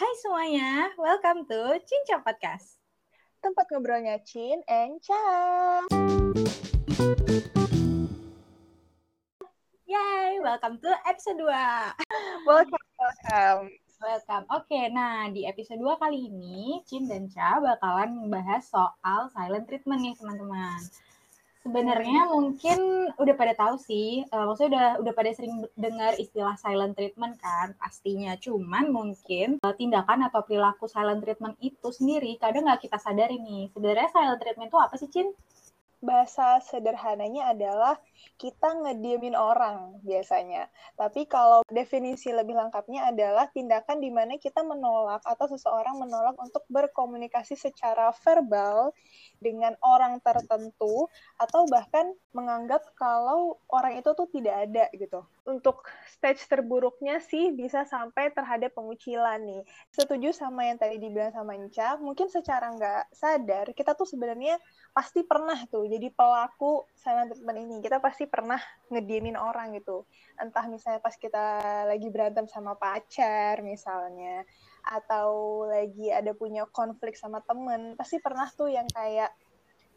Hai semuanya, welcome to Cinca Podcast. Tempat ngobrolnya Cin and Cha. Yay, welcome to episode 2. Welcome, welcome. Welcome. Oke, nah di episode 2 kali ini, Cin dan Cha bakalan membahas soal silent treatment nih teman-teman. Sebenarnya mungkin udah pada tahu sih, uh, maksudnya udah udah pada sering dengar istilah silent treatment kan, pastinya. Cuman mungkin uh, tindakan atau perilaku silent treatment itu sendiri kadang nggak kita sadari nih. Sebenarnya silent treatment itu apa sih, Cin? Bahasa sederhananya adalah kita ngediemin orang biasanya. Tapi kalau definisi lebih lengkapnya adalah tindakan di mana kita menolak atau seseorang menolak untuk berkomunikasi secara verbal dengan orang tertentu atau bahkan menganggap kalau orang itu tuh tidak ada gitu. Untuk stage terburuknya sih bisa sampai terhadap pengucilan nih. Setuju sama yang tadi dibilang sama Inca, mungkin secara nggak sadar kita tuh sebenarnya pasti pernah tuh jadi pelaku silent treatment ini. Kita pasti pernah ngediemin orang gitu. Entah misalnya pas kita lagi berantem sama pacar misalnya, atau lagi ada punya konflik sama temen, pasti pernah tuh yang kayak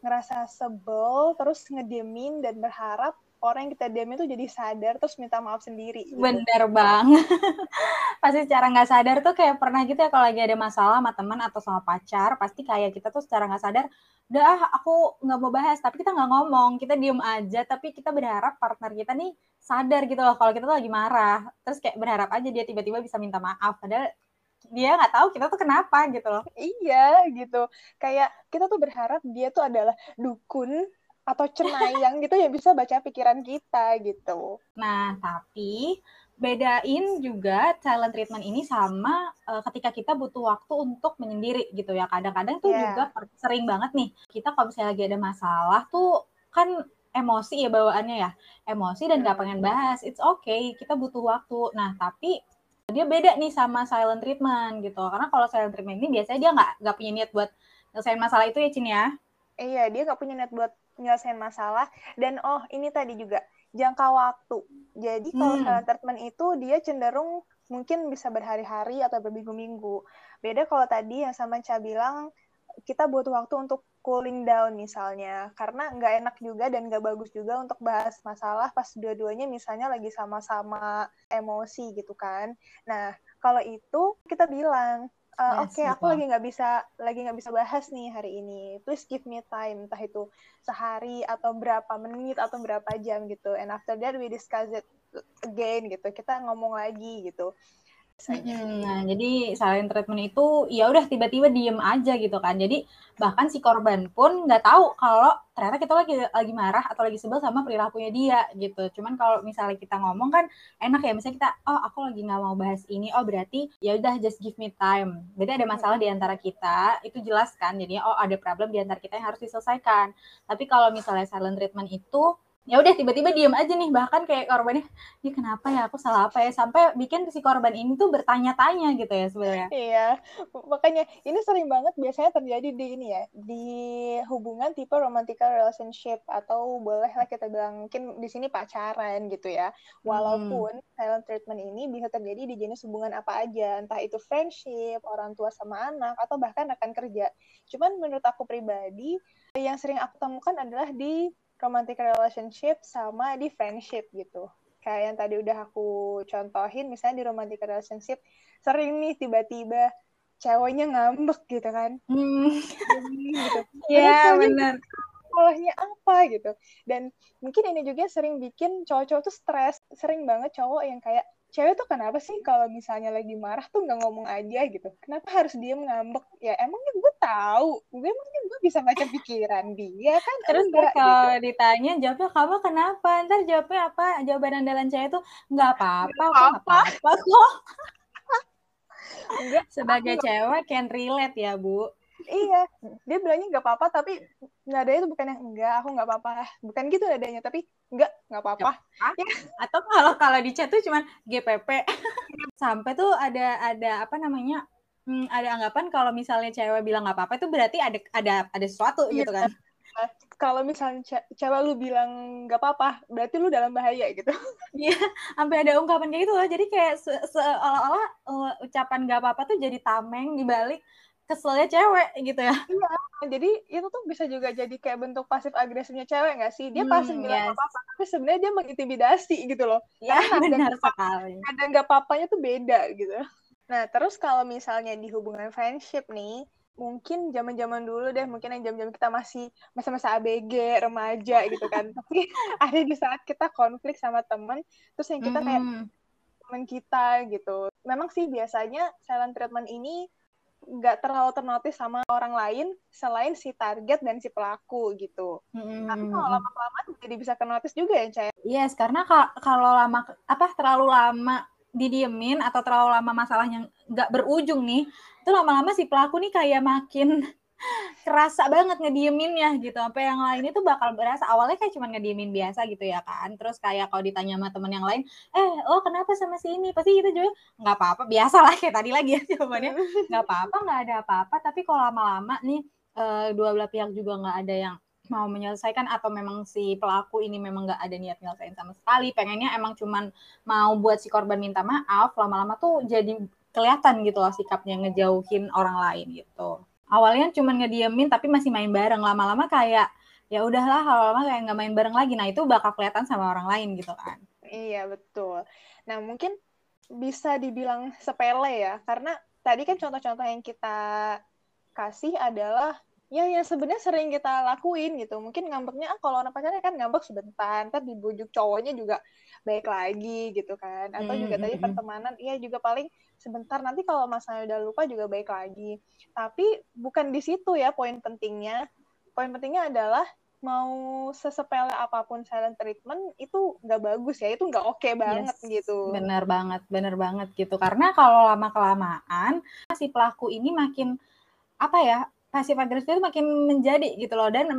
ngerasa sebel, terus ngediemin dan berharap orang yang kita diam itu jadi sadar terus minta maaf sendiri. Gitu. Bener banget. pasti secara nggak sadar tuh kayak pernah gitu ya kalau lagi ada masalah sama teman atau sama pacar, pasti kayak kita tuh secara nggak sadar, udah ah aku nggak mau bahas, tapi kita nggak ngomong, kita diem aja, tapi kita berharap partner kita nih sadar gitu loh kalau kita tuh lagi marah, terus kayak berharap aja dia tiba-tiba bisa minta maaf, padahal dia nggak tahu kita tuh kenapa gitu loh. Iya gitu. Kayak kita tuh berharap dia tuh adalah dukun atau cenayang gitu ya bisa baca pikiran kita gitu. Nah, tapi bedain juga silent treatment ini sama uh, ketika kita butuh waktu untuk menyendiri gitu ya. Kadang-kadang tuh yeah. juga sering banget nih kita kalau misalnya lagi ada masalah tuh kan emosi ya bawaannya ya. Emosi dan gak pengen bahas. It's okay, kita butuh waktu. Nah, tapi dia beda nih sama silent treatment gitu karena kalau silent treatment ini biasanya dia nggak nggak punya niat buat nyelesain masalah itu ya Cin ya iya dia nggak punya niat buat nyelesain masalah. Dan oh ini tadi juga jangka waktu. Jadi kalau hmm. silent treatment itu dia cenderung mungkin bisa berhari-hari atau berminggu-minggu. Beda kalau tadi yang sama Ca bilang kita butuh waktu untuk cooling down misalnya. Karena nggak enak juga dan nggak bagus juga untuk bahas masalah pas dua-duanya misalnya lagi sama-sama emosi gitu kan. Nah kalau itu kita bilang Uh, Oke, okay, aku lagi nggak bisa lagi nggak bisa bahas nih hari ini. Please give me time, entah itu sehari atau berapa menit atau berapa jam gitu. And after that we discuss it again gitu. Kita ngomong lagi gitu. Hmm, nah, jadi silent treatment itu ya udah tiba-tiba diem aja gitu kan. Jadi bahkan si korban pun nggak tahu kalau ternyata kita lagi lagi marah atau lagi sebel sama perilakunya dia gitu. Cuman kalau misalnya kita ngomong kan enak ya. Misalnya kita, oh aku lagi nggak mau bahas ini. Oh berarti ya udah just give me time. Berarti ada masalah di antara kita. Itu jelas kan. Jadinya oh ada problem di antara kita yang harus diselesaikan. Tapi kalau misalnya silent treatment itu ya udah tiba-tiba diem aja nih bahkan kayak korbannya ini kenapa ya? Aku salah apa ya? Sampai bikin si korban ini tuh bertanya-tanya gitu ya sebenarnya. Iya makanya ini sering banget biasanya terjadi di ini ya di hubungan tipe romantical relationship atau boleh lah kita bilang mungkin di sini pacaran gitu ya. Walaupun hmm. silent treatment ini bisa terjadi di jenis hubungan apa aja entah itu friendship orang tua sama anak atau bahkan rekan kerja. Cuman menurut aku pribadi yang sering aku temukan adalah di romantic relationship sama di friendship gitu. Kayak yang tadi udah aku contohin, misalnya di romantic relationship, sering nih tiba-tiba ceweknya ngambek gitu kan. Hmm. gitu. Iya, yeah, benar. Salahnya apa gitu. Dan mungkin ini juga sering bikin cowok-cowok tuh stres. Sering banget cowok yang kayak, cewek tuh kenapa sih kalau misalnya lagi marah tuh nggak ngomong aja gitu. Kenapa harus dia ngambek? Ya emangnya gue tahu. Gue emangnya gue bisa baca pikiran dia kan? Terus enggak, kalau gitu. ditanya jawabnya kamu kenapa? Ntar jawabnya apa? Jawaban andalan cewek tuh nggak apa-apa kok. apa-apa. Kok. Enggak, sebagai cewek can relate ya bu iya dia bilangnya nggak apa-apa tapi nadanya itu bukan yang enggak aku nggak apa-apa bukan gitu nadanya tapi enggak nggak apa-apa ya. atau kalau kalau di chat tuh cuman GPP sampai tuh ada ada apa namanya hmm, ada anggapan kalau misalnya cewek bilang nggak apa-apa itu berarti ada ada ada sesuatu iya. gitu kan kalau misalnya ce cewek lu bilang nggak apa-apa, berarti lu dalam bahaya gitu. Iya, sampai ada ungkapan kayak gitu loh. Jadi kayak se seolah-olah uh, ucapan nggak apa-apa tuh jadi tameng dibalik keselnya cewek gitu ya. Iya, jadi itu tuh bisa juga jadi kayak bentuk pasif agresifnya cewek nggak sih? Dia hmm, pasif bilang yes. apa-apa, tapi sebenarnya dia mengintimidasi gitu loh. Iya, benar sekali. Ada nggak apa-apanya tuh beda gitu. Nah, terus kalau misalnya di hubungan friendship nih, mungkin zaman-zaman dulu deh, mungkin yang jam-jam kita masih masa-masa ABG, remaja gitu kan. Tapi ada di saat kita konflik sama temen, terus yang kita kayak mm. temen kita gitu. Memang sih biasanya silent treatment ini nggak terlalu ternotis sama orang lain selain si target dan si pelaku gitu. Mm-hmm. Tapi kalau lama-lama jadi bisa ternotis juga ya, Caya? Yes, karena kalau lama apa terlalu lama didiemin atau terlalu lama masalahnya nggak berujung nih, itu lama-lama si pelaku nih kayak makin kerasa banget ngedieminnya gitu. Sampai yang lain itu bakal berasa. Awalnya kayak cuma ngediemin biasa gitu ya kan. Terus kayak kalau ditanya sama temen yang lain eh oh kenapa sama si ini? Pasti itu juga. Nggak apa-apa. Biasa lah kayak tadi lagi ya jawabannya. Nggak apa-apa nggak ada apa-apa. Tapi kalau lama-lama nih uh, dua belah pihak juga nggak ada yang mau menyelesaikan atau memang si pelaku ini memang nggak ada niat nyelesain sama sekali. Pengennya emang cuman mau buat si korban minta maaf lama-lama tuh jadi kelihatan gitu loh sikapnya ngejauhin orang lain gitu awalnya cuma ngediemin tapi masih main bareng. Lama-lama kayak ya udahlah lama-lama kayak nggak main bareng lagi. Nah itu bakal kelihatan sama orang lain gitu kan. Iya betul. Nah mungkin bisa dibilang sepele ya. Karena tadi kan contoh-contoh yang kita kasih adalah ya yang sebenarnya sering kita lakuin gitu. Mungkin ngambeknya ah kalau anak pacarnya kan ngambek sebentar ntar dibujuk cowoknya juga baik lagi gitu kan. Atau juga tadi pertemanan iya juga paling sebentar nanti kalau masalahnya udah lupa juga baik lagi. Tapi bukan di situ ya poin pentingnya. Poin pentingnya adalah mau sesepele apa pun silent treatment itu nggak bagus ya itu nggak oke okay banget yes, gitu. bener banget bener banget gitu. Karena kalau lama kelamaan si pelaku ini makin apa ya pasif agresif itu makin menjadi gitu loh dan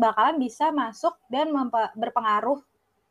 bakalan bisa masuk dan berpengaruh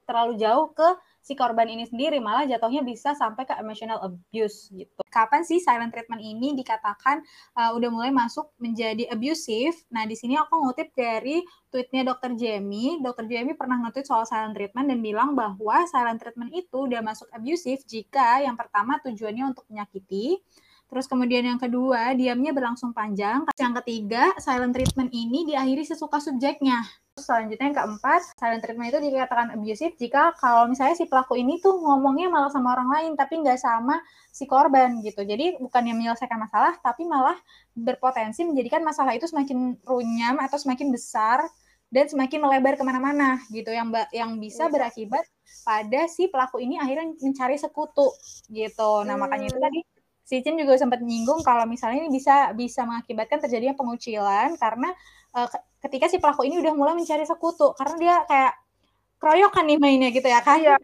terlalu jauh ke si korban ini sendiri malah jatuhnya bisa sampai ke emotional abuse gitu. Kapan sih silent treatment ini dikatakan uh, udah mulai masuk menjadi abusive? Nah, di sini aku ngutip dari tweetnya Dr. Jamie. Dr. Jamie pernah nge-tweet soal silent treatment dan bilang bahwa silent treatment itu udah masuk abusive jika yang pertama tujuannya untuk menyakiti, Terus kemudian yang kedua, diamnya berlangsung panjang. Yang ketiga, silent treatment ini diakhiri sesuka subjeknya. Selanjutnya yang keempat, silent treatment itu dikatakan abusive jika kalau misalnya si pelaku ini tuh ngomongnya malah sama orang lain tapi nggak sama si korban gitu. Jadi bukan yang menyelesaikan masalah tapi malah berpotensi menjadikan masalah itu semakin runyam atau semakin besar dan semakin melebar ke mana-mana gitu yang yang bisa berakibat pada si pelaku ini akhirnya mencari sekutu gitu. Nah makanya itu tadi si Cin juga sempat menyinggung kalau misalnya ini bisa bisa mengakibatkan terjadinya pengucilan karena uh, ketika si pelaku ini udah mulai mencari sekutu karena dia kayak keroyokan nih mainnya gitu ya kan? Iya,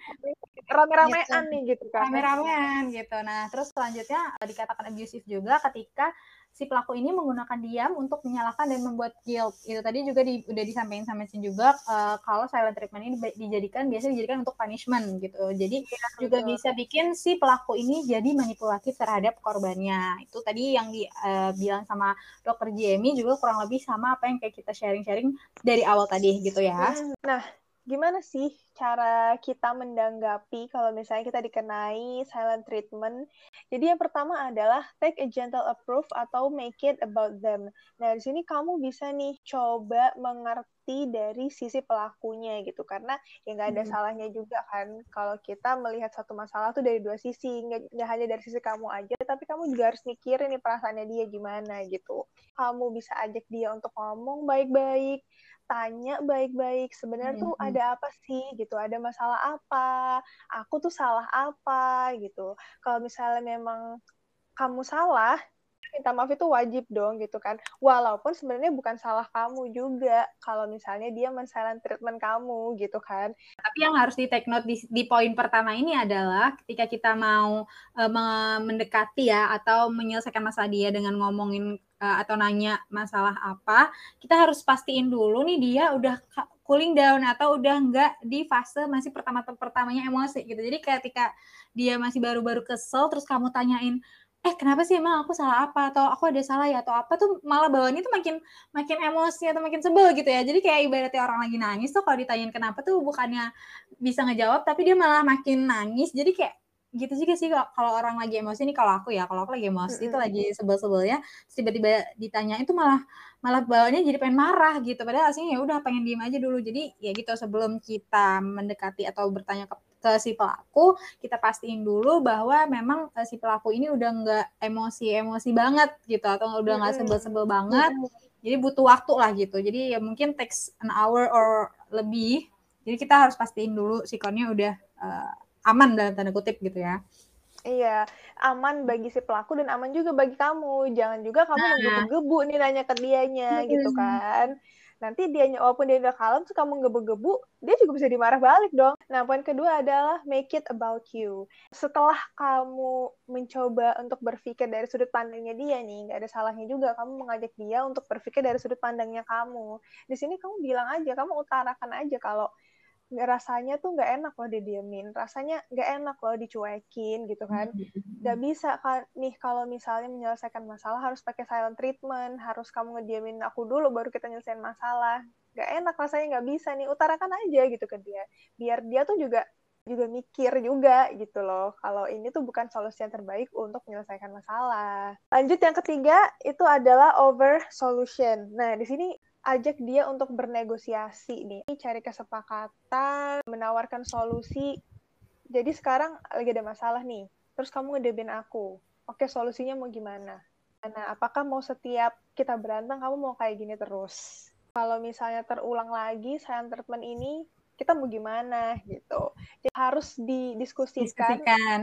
rame-ramean gitu. nih gitu kan. Rame-ramean gitu. Nah, terus selanjutnya dikatakan abusive juga ketika si pelaku ini menggunakan diam untuk menyalahkan dan membuat guilt. Itu tadi juga di, udah disampaikan sama Cin juga uh, kalau silent treatment ini dijadikan biasanya dijadikan untuk punishment gitu. Jadi ya, juga bisa bikin si pelaku ini jadi manipulatif terhadap korbannya. Itu tadi yang dibilang eh, uh, sama dokter Jamie juga kurang lebih sama apa yang kayak kita sharing-sharing dari awal tadi gitu ya. Nah, gimana sih cara kita mendanggapi kalau misalnya kita dikenai silent treatment? Jadi yang pertama adalah take a gentle approach atau make it about them. Nah, di sini kamu bisa nih coba mengerti dari sisi pelakunya gitu. Karena ya nggak ada hmm. salahnya juga kan kalau kita melihat satu masalah tuh dari dua sisi. Nggak, hanya dari sisi kamu aja, tapi kamu juga harus mikirin nih perasaannya dia gimana gitu. Kamu bisa ajak dia untuk ngomong baik-baik, tanya baik-baik sebenarnya tuh mm-hmm. ada apa sih? Gitu ada masalah apa? Aku tuh salah apa? Gitu. Kalau misalnya memang kamu salah minta maaf itu wajib dong gitu kan. Walaupun sebenarnya bukan salah kamu juga kalau misalnya dia men treatment kamu gitu kan. Tapi yang harus di take note di, di poin pertama ini adalah ketika kita mau uh, mendekati ya atau menyelesaikan masalah dia dengan ngomongin atau nanya masalah apa kita harus pastiin dulu nih dia udah cooling down atau udah enggak di fase masih pertama pertamanya emosi gitu. Jadi ketika dia masih baru-baru kesel terus kamu tanyain eh kenapa sih emang aku salah apa? Atau aku ada salah ya? Atau apa? Tuh malah bawaannya tuh makin makin emosi atau makin sebel gitu ya. Jadi kayak ibaratnya orang lagi nangis tuh kalau ditanyain kenapa tuh bukannya bisa ngejawab tapi dia malah makin nangis. Jadi kayak gitu juga sih kalau orang lagi emosi nih kalau aku ya kalau aku lagi emosi mm -hmm. itu lagi sebel-sebelnya tiba-tiba ditanya itu malah malah bawaannya jadi pengen marah gitu. Padahal aslinya ya udah pengen diem aja dulu. Jadi ya gitu sebelum kita mendekati atau bertanya ke ke si pelaku kita pastiin dulu bahwa memang uh, si pelaku ini udah nggak emosi-emosi banget gitu atau udah nggak sebel-sebel banget. Jadi butuh waktu lah gitu. Jadi ya mungkin takes an hour or lebih. Jadi kita harus pastiin dulu sikonnya udah uh, aman dalam tanda kutip gitu ya. Iya, aman bagi si pelaku dan aman juga bagi kamu. Jangan juga kamu nah. menggebu-gebu nih nanya ke dianya gitu kan. Nanti dia walaupun dia udah kalem terus kamu gebu-gebu dia juga bisa dimarah balik dong. Nah poin kedua adalah make it about you. Setelah kamu mencoba untuk berpikir dari sudut pandangnya dia nih nggak ada salahnya juga kamu mengajak dia untuk berpikir dari sudut pandangnya kamu. Di sini kamu bilang aja kamu utarakan aja kalau rasanya tuh nggak enak loh didiemin. Rasanya nggak enak loh dicuekin gitu kan. Hmm. nggak bisa kan nih kalau misalnya menyelesaikan masalah harus pakai silent treatment harus kamu ngediemin aku dulu baru kita nyelesain masalah. Nggak enak rasanya nggak bisa nih utarakan aja gitu ke dia. Biar dia tuh juga juga mikir juga gitu loh kalau ini tuh bukan solusi yang terbaik untuk menyelesaikan masalah. Lanjut yang ketiga itu adalah over solution. Nah di sini ajak dia untuk bernegosiasi nih, cari kesepakatan, menawarkan solusi. Jadi sekarang lagi ada masalah nih, terus kamu ngedebin aku. Oke, solusinya mau gimana? Nah, apakah mau setiap kita berantem kamu mau kayak gini terus? Kalau misalnya terulang lagi silent treatment ini, kita mau gimana gitu. Jadi harus didiskusikan Diskusikan.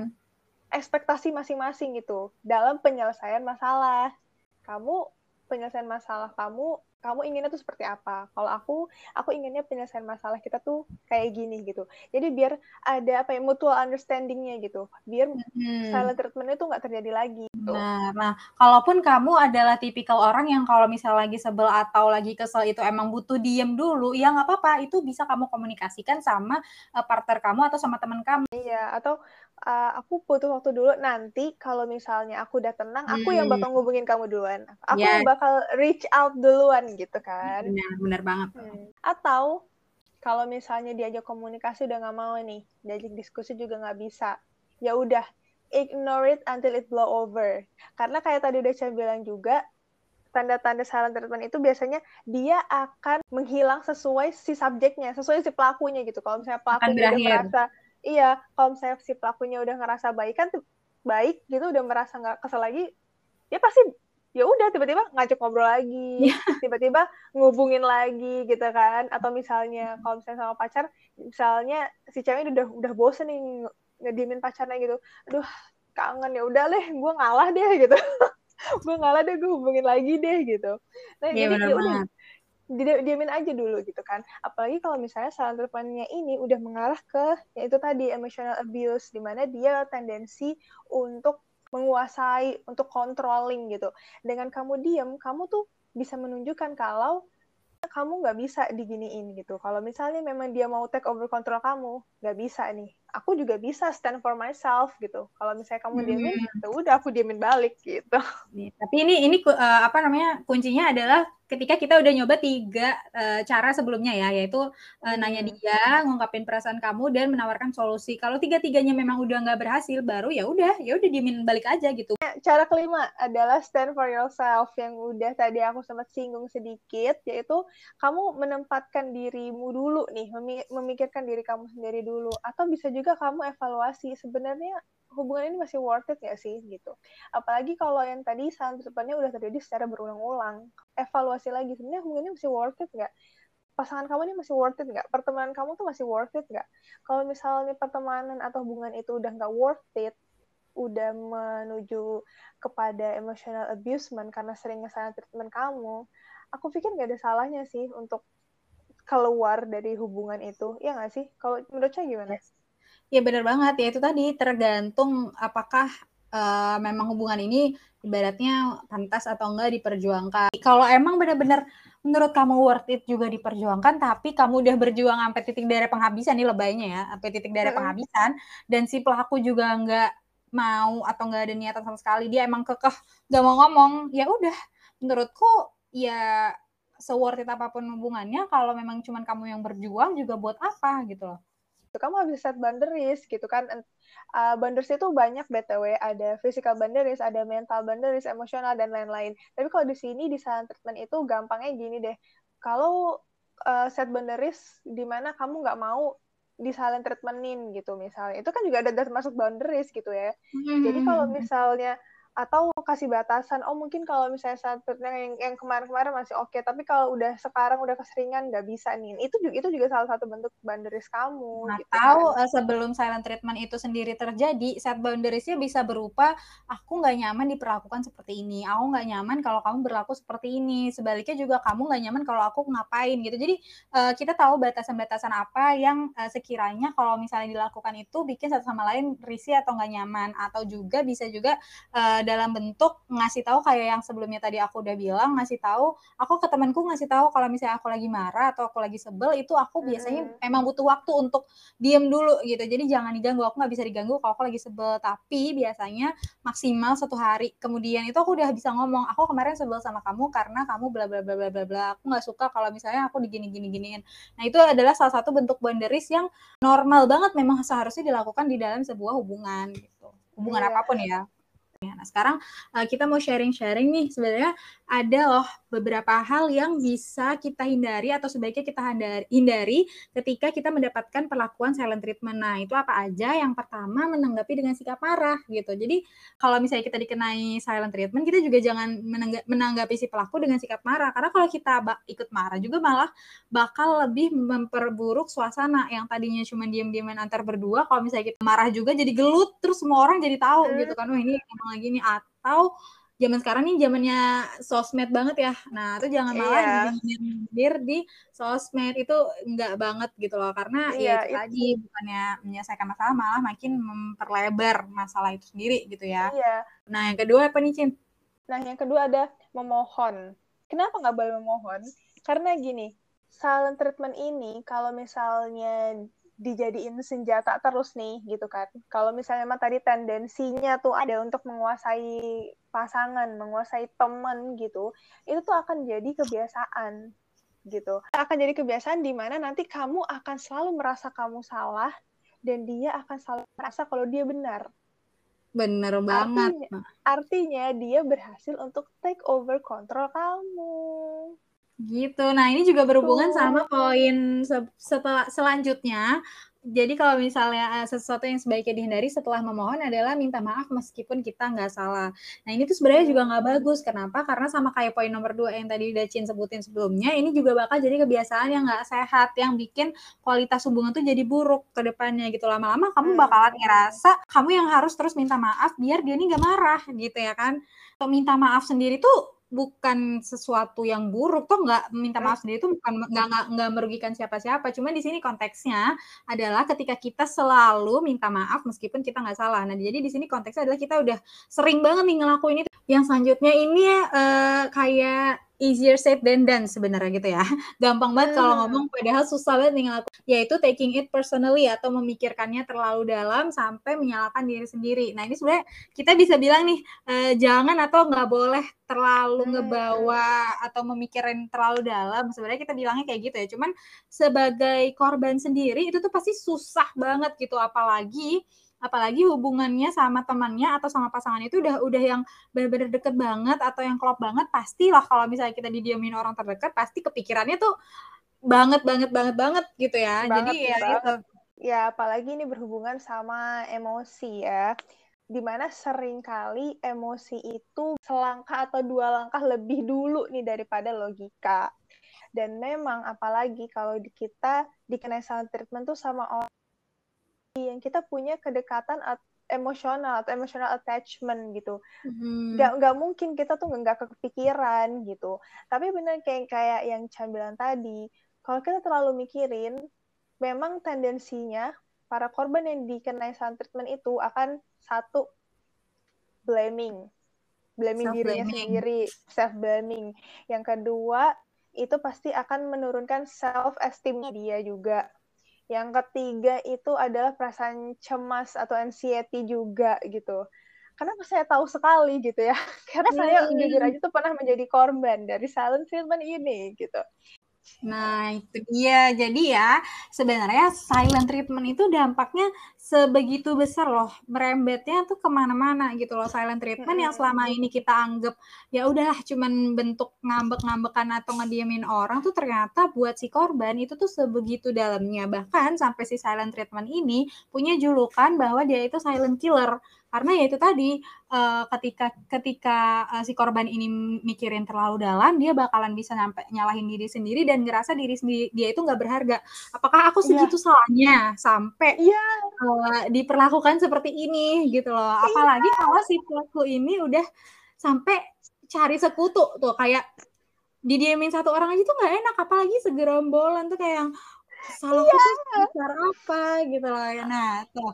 ekspektasi masing-masing gitu dalam penyelesaian masalah. Kamu penyelesaian masalah kamu kamu inginnya tuh seperti apa? Kalau aku, aku inginnya penyelesaian masalah kita tuh kayak gini gitu. Jadi biar ada apa ya mutual understandingnya gitu. Biar hmm. silent treatment itu nggak terjadi lagi. Gitu. Nah, nah, kalaupun kamu adalah tipikal orang yang kalau misal lagi sebel atau lagi kesel itu emang butuh diem dulu, ya nggak apa-apa. Itu bisa kamu komunikasikan sama uh, partner kamu atau sama teman kamu. Iya, atau uh, aku butuh waktu dulu nanti kalau misalnya aku udah tenang hmm. aku yang hmm. bakal ngubungin kamu duluan aku yeah. yang bakal reach out duluan gitu kan benar benar banget hmm. atau kalau misalnya diajak komunikasi udah nggak mau nih diajak diskusi juga nggak bisa ya udah ignore it until it blow over karena kayak tadi udah saya bilang juga tanda-tanda silent treatment itu biasanya dia akan menghilang sesuai si subjeknya, sesuai si pelakunya gitu. Kalau misalnya pelakunya udah merasa iya kalau misalnya si pelakunya udah ngerasa baik kan baik gitu udah merasa nggak kesel lagi ya pasti ya udah tiba-tiba ngajak ngobrol lagi iya. tiba-tiba ngubungin lagi gitu kan. Atau misalnya kalau misalnya sama pacar misalnya si cewek udah udah bosen nih ngediemin pacarnya gitu. Aduh kangen ya udah deh gue ngalah deh gitu. Gue ngalah deh gue hubungin lagi deh gitu. Nah yeah, jadi ya udah diamin aja dulu gitu kan apalagi kalau misalnya salah teleponnya ini udah mengarah ke yaitu tadi emotional abuse di mana dia tendensi untuk menguasai untuk controlling gitu dengan kamu diam kamu tuh bisa menunjukkan kalau kamu nggak bisa diginiin gitu. Kalau misalnya memang dia mau take over kontrol kamu, nggak bisa nih. Aku juga bisa stand for myself gitu. Kalau misalnya kamu diemin, hmm. Ya udah aku diemin balik gitu. Tapi ini ini uh, apa namanya kuncinya adalah ketika kita udah nyoba tiga uh, cara sebelumnya ya, yaitu uh, nanya dia, ngungkapin perasaan kamu dan menawarkan solusi. Kalau tiga-tiganya memang udah nggak berhasil, baru ya udah, ya udah diemin balik aja gitu. Cara kelima adalah stand for yourself yang udah tadi aku sempat singgung sedikit, yaitu kamu menempatkan dirimu dulu nih, memikirkan diri kamu sendiri dulu, atau bisa juga kamu evaluasi sebenarnya hubungan ini masih worth it ya sih gitu. Apalagi kalau yang tadi saat depannya udah terjadi secara berulang-ulang. Evaluasi lagi sebenarnya hubungan ini masih worth it nggak? Pasangan kamu ini masih worth it nggak? Pertemanan kamu tuh masih worth it nggak? Kalau misalnya pertemanan atau hubungan itu udah nggak worth it, udah menuju kepada emotional abusement karena sering ngesalah treatment kamu, aku pikir nggak ada salahnya sih untuk keluar dari hubungan itu, ya nggak sih? Kalau menurut saya gimana? Yes Ya benar banget. Ya itu tadi tergantung apakah uh, memang hubungan ini ibaratnya pantas atau enggak diperjuangkan. Kalau emang benar-benar menurut kamu worth it juga diperjuangkan, tapi kamu udah berjuang sampai titik darah penghabisan nih lebaynya ya, sampai titik darah penghabisan, dan si pelaku juga enggak mau atau nggak ada niatan sama sekali dia emang kekeh nggak mau ngomong ya udah. Menurutku ya seworth it apa pun hubungannya kalau memang cuman kamu yang berjuang juga buat apa gitu loh kamu harus set boundaries gitu kan. Uh, boundaries itu banyak btw ada physical boundaries ada mental boundaries emosional dan lain-lain. Tapi kalau di sini di silent treatment itu gampangnya gini deh. Kalau uh, set boundaries di mana kamu nggak mau di silent treatmentin gitu misalnya. Itu kan juga ada termasuk boundaries gitu ya. Mm-hmm. jadi kalau misalnya atau kasih batasan oh mungkin kalau misalnya saat yang yang kemarin-kemarin masih oke okay, tapi kalau udah sekarang udah keseringan nggak bisa nih itu juga itu juga salah satu bentuk boundaries kamu nah, gitu tahu kan. Eh, sebelum silent treatment itu sendiri terjadi set boundariesnya bisa berupa aku nggak nyaman diperlakukan seperti ini aku nggak nyaman kalau kamu berlaku seperti ini sebaliknya juga kamu nggak nyaman kalau aku ngapain gitu jadi uh, kita tahu batasan-batasan apa yang uh, sekiranya kalau misalnya dilakukan itu bikin satu sama lain risih atau nggak nyaman atau juga bisa juga uh, dalam bentuk ngasih tahu kayak yang sebelumnya tadi aku udah bilang ngasih tahu aku ke temanku ngasih tahu kalau misalnya aku lagi marah atau aku lagi sebel itu aku biasanya hmm. emang butuh waktu untuk diem dulu gitu. Jadi jangan diganggu aku nggak bisa diganggu kalau aku lagi sebel. Tapi biasanya maksimal satu hari. Kemudian itu aku udah bisa ngomong aku kemarin sebel sama kamu karena kamu bla bla bla bla bla bla. Aku nggak suka kalau misalnya aku digini gini giniin. Nah itu adalah salah satu bentuk boundaries yang normal banget memang seharusnya dilakukan di dalam sebuah hubungan gitu. Hubungan yeah. apa pun ya Nah, sekarang uh, kita mau sharing-sharing nih sebenarnya ada loh beberapa hal yang bisa kita hindari atau sebaiknya kita hindari ketika kita mendapatkan perlakuan silent treatment. Nah, itu apa aja? Yang pertama menanggapi dengan sikap marah gitu. Jadi, kalau misalnya kita dikenai silent treatment, kita juga jangan menanggapi si pelaku dengan sikap marah karena kalau kita ikut marah juga malah bakal lebih memperburuk suasana yang tadinya cuma diam-diaman antar berdua, kalau misalnya kita marah juga jadi gelut terus semua orang jadi tahu gitu kan, wah ini emang lagi nih atau zaman sekarang nih zamannya sosmed banget ya. Nah, itu jangan malah yeah. nyindir di sosmed itu enggak banget gitu loh karena yeah, ya itu, tadi bukannya menyelesaikan masalah malah makin memperlebar masalah itu sendiri gitu ya. Iya. Yeah. Nah, yang kedua apa nih, Cin? Nah, yang kedua ada memohon. Kenapa nggak boleh memohon? Karena gini, silent treatment ini kalau misalnya dijadiin senjata terus nih gitu kan. Kalau misalnya emang tadi tendensinya tuh ada untuk menguasai pasangan, menguasai temen gitu, itu tuh akan jadi kebiasaan gitu. Akan jadi kebiasaan di mana nanti kamu akan selalu merasa kamu salah dan dia akan selalu merasa kalau dia benar. Bener banget. Artinya, artinya dia berhasil untuk take over kontrol kamu. Gitu. Nah, ini juga berhubungan Tuh. sama poin se setelah selanjutnya. Jadi kalau misalnya uh, sesuatu yang sebaiknya dihindari setelah memohon adalah minta maaf meskipun kita nggak salah. Nah ini tuh sebenarnya juga nggak bagus. Kenapa? Karena sama kayak poin nomor dua yang tadi udah Cin sebutin sebelumnya, ini juga bakal jadi kebiasaan yang nggak sehat, yang bikin kualitas hubungan tuh jadi buruk ke depannya gitu. Lama-lama kamu hmm. bakalan ngerasa kamu yang harus terus minta maaf biar dia ini nggak marah gitu ya kan. Atau minta maaf sendiri tuh bukan sesuatu yang buruk. Tuh nggak minta maaf sendiri itu bukan nggak nggak nggak merugikan siapa-siapa. Cuma di sini konteksnya adalah ketika kita selalu minta maaf meskipun kita nggak salah. Nah jadi di sini konteksnya adalah kita udah sering banget nih ngelakuin itu. Yang selanjutnya ini uh, kayak easier said than done sebenarnya gitu ya. Gampang banget kalau ngomong padahal susah banget nih ngelakuin. Yaitu taking it personally atau memikirkannya terlalu dalam sampai menyalahkan diri sendiri. Nah ini sebenarnya kita bisa bilang nih eh, jangan atau nggak boleh terlalu hmm. ngebawa atau memikirin terlalu dalam. Sebenarnya kita bilangnya kayak gitu ya. Cuman sebagai korban sendiri itu tuh pasti susah banget gitu apalagi apalagi hubungannya sama temannya atau sama pasangan itu udah udah yang benar-benar deket banget atau yang klop banget pastilah kalau misalnya kita didiamin orang terdekat pasti kepikirannya tuh banget banget banget banget gitu ya. Banget, jadi ya banget. itu ya apalagi ini berhubungan sama emosi ya. Di mana sering kali emosi itu selangkah atau dua langkah lebih dulu nih daripada logika. Dan memang apalagi kalau kita dikenai silent treatment tuh sama orang yang kita punya kedekatan emosional atau emotional attachment gitu. Mm-hmm. Gak nggak mungkin kita tuh nggak kepikiran gitu. Tapi benar kayak kayak yang Chan bilang tadi, kalau kita terlalu mikirin, memang tendensinya para korban yang dikenai silent treatment itu akan satu blaming, blaming dirinya sendiri, self blaming. Yang kedua itu pasti akan menurunkan self esteem dia juga Yang ketiga itu adalah perasaan cemas atau anxiety juga gitu. Kenapa saya tahu sekali gitu ya? Karena saya Hmm. jujur aja tuh pernah menjadi korban dari silent treatment ini gitu. Nah, itu dia. Jadi ya, sebenarnya silent treatment itu dampaknya sebegitu besar loh. Merembetnya tuh ke mana-mana gitu loh. Silent treatment yang selama ini kita anggap ya udahlah cuman bentuk ngambek-ngambekan atau ngediemin orang tuh ternyata buat si korban itu tuh sebegitu dalamnya. Bahkan sampai si silent treatment ini punya julukan bahwa dia itu silent killer. Karena ya itu tadi eh, ketika ketika eh, si korban ini mikirin terlalu dalam, dia bakalan bisa nyampe nyalahin diri sendiri dan ngerasa diri sendiri dia itu nggak berharga. Apakah aku Iya. segitu salahnya sampai Iya, eh, diperlakukan seperti ini gitu loh. Apalagi kalau si pelaku ini udah sampai cari sekutu tuh kayak didiemin satu orang aja tuh nggak enak apalagi segerombolan tuh kayak yang salahku tuh sebesar apa gitu loh nah tuh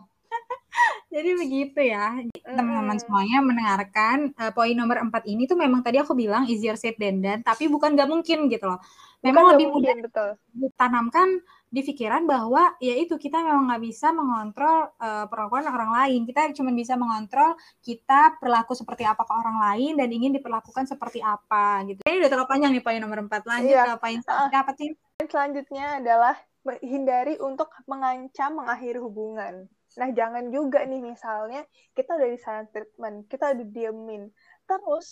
jadi begitu ya teman-teman Mm-mm. semuanya mendengarkan eh, poin nomor empat ini tuh memang tadi aku bilang easier said than done tapi bukan nggak mungkin gitu loh memang lebih mudah betul. ditanamkan di pikiran bahwa ya itu kita memang nggak bisa mengontrol eh, perlakuan orang lain kita cuma bisa mengontrol kita berlaku seperti apa ke orang lain dan ingin diperlakukan seperti apa gitu ini udah terlalu panjang nih poin nomor empat lanjut Iya. ke poin selanjutnya apa sih selanjutnya adalah hindari untuk mengancam mengakhiri hubungan. Nah, jangan juga nih misalnya kita udah di silent treatment, kita udah diemin. Terus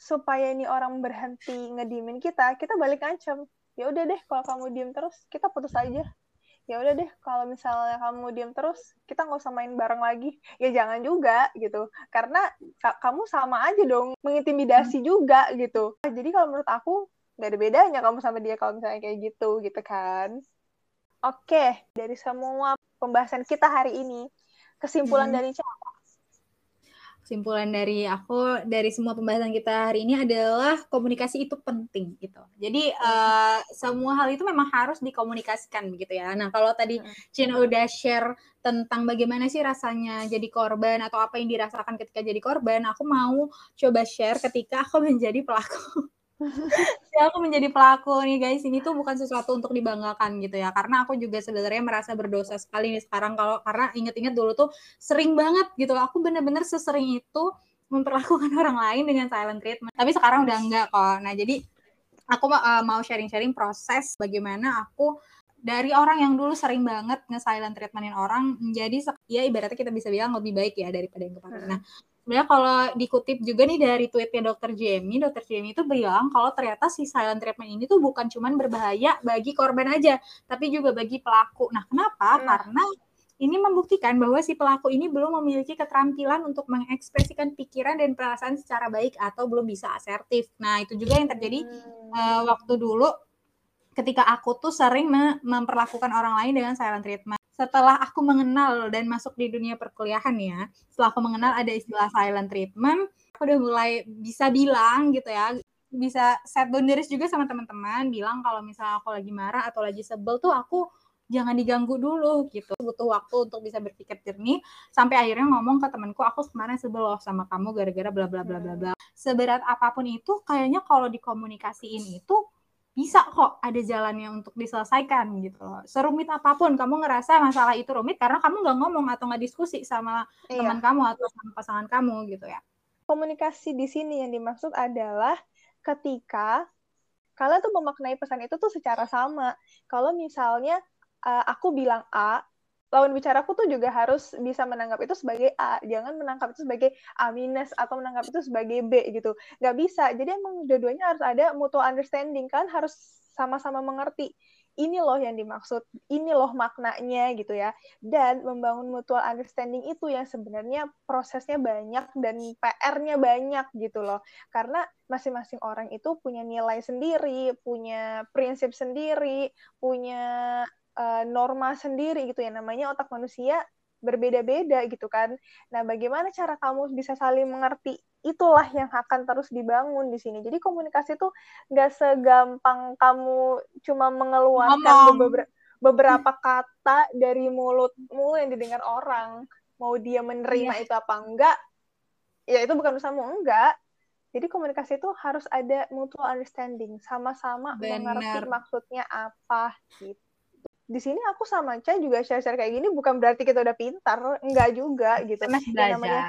supaya ini orang berhenti ngediemin kita, kita balik ancam. Ya udah deh kalau kamu diem terus, kita putus aja. Ya udah deh kalau misalnya kamu diem terus, kita nggak usah main bareng lagi. Ya jangan juga gitu. Karena ka- kamu sama aja dong mengintimidasi juga gitu. Nah, jadi kalau menurut aku nggak ada bedanya kamu sama dia kalau misalnya kayak gitu gitu kan. Oke, dari semua pembahasan kita hari ini, kesimpulan Hmm. dari siapa? kesimpulan dari aku dari semua pembahasan kita hari ini adalah komunikasi itu penting gitu. Jadi eh, semua hal itu memang harus dikomunikasikan begitu ya. Nah kalau tadi Mm. Cina udah share tentang bagaimana sih rasanya jadi korban atau apa yang dirasakan ketika jadi korban, aku mau coba share ketika aku menjadi pelaku. ya aku menjadi pelaku nih guys. Ini tuh bukan sesuatu untuk dibanggakan gitu ya. Karena aku juga sebenarnya merasa berdosa sekali nih sekarang. Kalau karena inget-inget dulu tuh sering banget gitu. Aku bener-bener sesering itu memperlakukan orang lain dengan silent treatment. Tapi sekarang udah enggak kok nah jadi aku uh, mau sharing-sharing proses bagaimana aku dari orang yang dulu sering banget nge-silent treatmentin orang menjadi ya ibaratnya kita bisa bilang lebih baik ya daripada yang kemarin. Nah, sebenarnya kalau dikutip juga nih dari tweetnya Dr. Jamie, Dr. Jamie itu bilang kalau ternyata si silent treatment ini tuh bukan cuman berbahaya bagi korban aja, tapi juga bagi pelaku. Nah, kenapa? Hmm. Karena ini membuktikan bahwa si pelaku ini belum memiliki keterampilan untuk mengekspresikan pikiran dan perasaan secara baik atau belum bisa asertif. Nah, itu juga yang terjadi Hmm. uh, waktu dulu ketika aku tuh sering me- memperlakukan orang lain dengan silent treatment. Setelah aku mengenal dan masuk di dunia perkuliahan ya, setelah aku mengenal ada istilah silent treatment, aku udah mulai bisa bilang gitu ya, bisa set boundaries juga sama teman-teman, bilang kalau misalnya aku lagi marah atau lagi sebel tuh aku jangan diganggu dulu gitu. Butuh waktu untuk bisa berpikir jernih sampai akhirnya ngomong ke temanku, aku kemarin sebel loh sama kamu gara-gara bla bla bla bla bla. Seberat apa pun itu kayaknya kalau dikomunikasiin itu bisa kok ada jalannya untuk diselesaikan gitu loh. Serumit apa pun kamu ngerasa masalah itu rumit karena kamu nggak ngomong atau nggak diskusi sama Iya. teman kamu atau sama pasangan kamu gitu ya. Komunikasi di sini yang dimaksud adalah ketika kalian tuh memaknai pesan itu tuh secara sama. Kalau misalnya uh, aku bilang A, lawan bicaraku tuh juga harus bisa menanggap itu sebagai A, jangan menangkap itu sebagai A minus atau menangkap itu sebagai B gitu. Nggak bisa. Jadi emang dua-duanya harus ada mutual understanding kan, harus sama-sama mengerti. Ini loh yang dimaksud, ini loh maknanya gitu ya. Dan membangun mutual understanding itu yang sebenarnya prosesnya banyak dan PR-nya banyak gitu loh. Karena masing-masing orang itu punya nilai sendiri, punya prinsip sendiri, punya uh, norma sendiri gitu ya namanya otak manusia berbeda-beda gitu kan. Nah, bagaimana cara kamu bisa saling mengerti? Itulah yang akan terus dibangun di sini. Jadi komunikasi tuh nggak segampang kamu cuma mengeluarkan beberapa, beberapa kata dari mulutmu yang didengar orang. Mau dia menerima yeah. itu apa enggak? Ya itu bukan usahamu enggak. Jadi komunikasi itu harus ada mutual understanding, sama-sama mengerti maksudnya apa gitu. Di sini aku sama Cha juga share-share kayak gini bukan berarti kita udah pintar, enggak juga gitu. Masih belajar. Ya, namanya,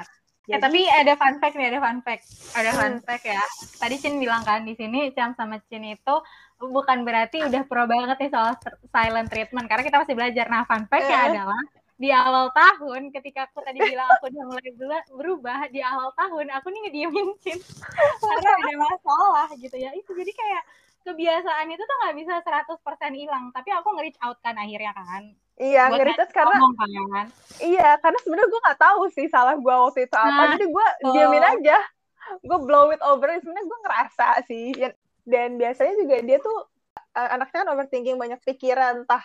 Ya, tapi ada fun fact nih, ada fun fact. Ada hmm. fun fact ya. Tadi Cin bilang kan di sini Cam sama Cin itu bukan berarti udah pro banget nih soal silent treatment karena kita masih belajar. Nah, fun fact-nya uh. adalah di awal tahun ketika aku tadi bilang aku udah mulai berubah di awal tahun aku nih ngediemin Cin karena ada masalah gitu ya. Itu jadi kayak kebiasaan itu tuh nggak bisa 100% hilang tapi aku nge-reach out kan akhirnya kan. Iya nge-reach out karena kan. iya karena sebenarnya gue nggak tahu sih salah gue waktu itu apa. Nah, jadi gue oh. diamin aja. Gue blow it over. Sebenarnya gue ngerasa sih. Dan biasanya juga dia tuh uh, anaknya kan overthinking banyak pikiran entah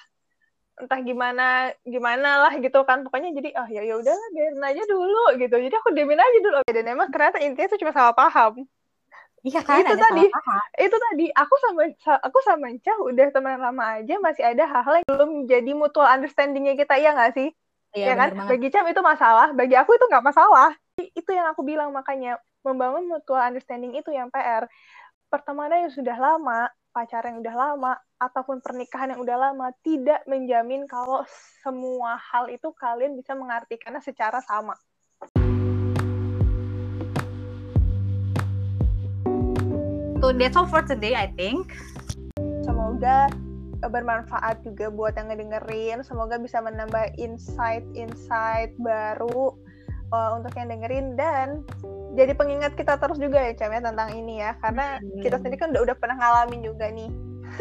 entah gimana gimana lah gitu kan. Pokoknya jadi oh ya ya udahlah biarin aja dulu gitu. Jadi aku diamin aja dulu. Dan emang ternyata intinya tuh cuma salah paham Iya kan itu tadi itu tadi aku sama aku sama Cah udah teman lama aja masih ada hal-hal yang belum jadi mutual understandingnya kita ya nggak sih? Iya, ya kan? banget. bagi Cam itu masalah bagi aku itu nggak masalah. Itu yang aku bilang makanya membangun mutual understanding itu yang PR pertemanan yang sudah lama pacaran yang udah lama ataupun pernikahan yang udah lama tidak menjamin kalau semua hal itu kalian bisa mengartikannya secara sama So that's all for today, I think. Semoga bermanfaat juga buat yang ngedengerin. Semoga bisa menambah insight-insight baru uh, untuk yang dengerin dan jadi pengingat kita terus juga ya Cam ya tentang ini ya karena hmm. kita sendiri kan udah udah pernah ngalamin juga nih.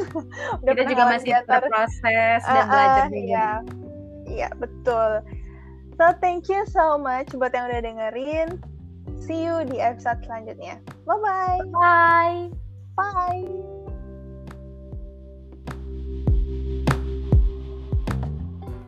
udah kita juga masih berproses uh, dan belajar uh, juga. Iya, iya betul. So thank you so much buat yang udah dengerin. See you di episode selanjutnya. Bye-bye. Bye. Bye.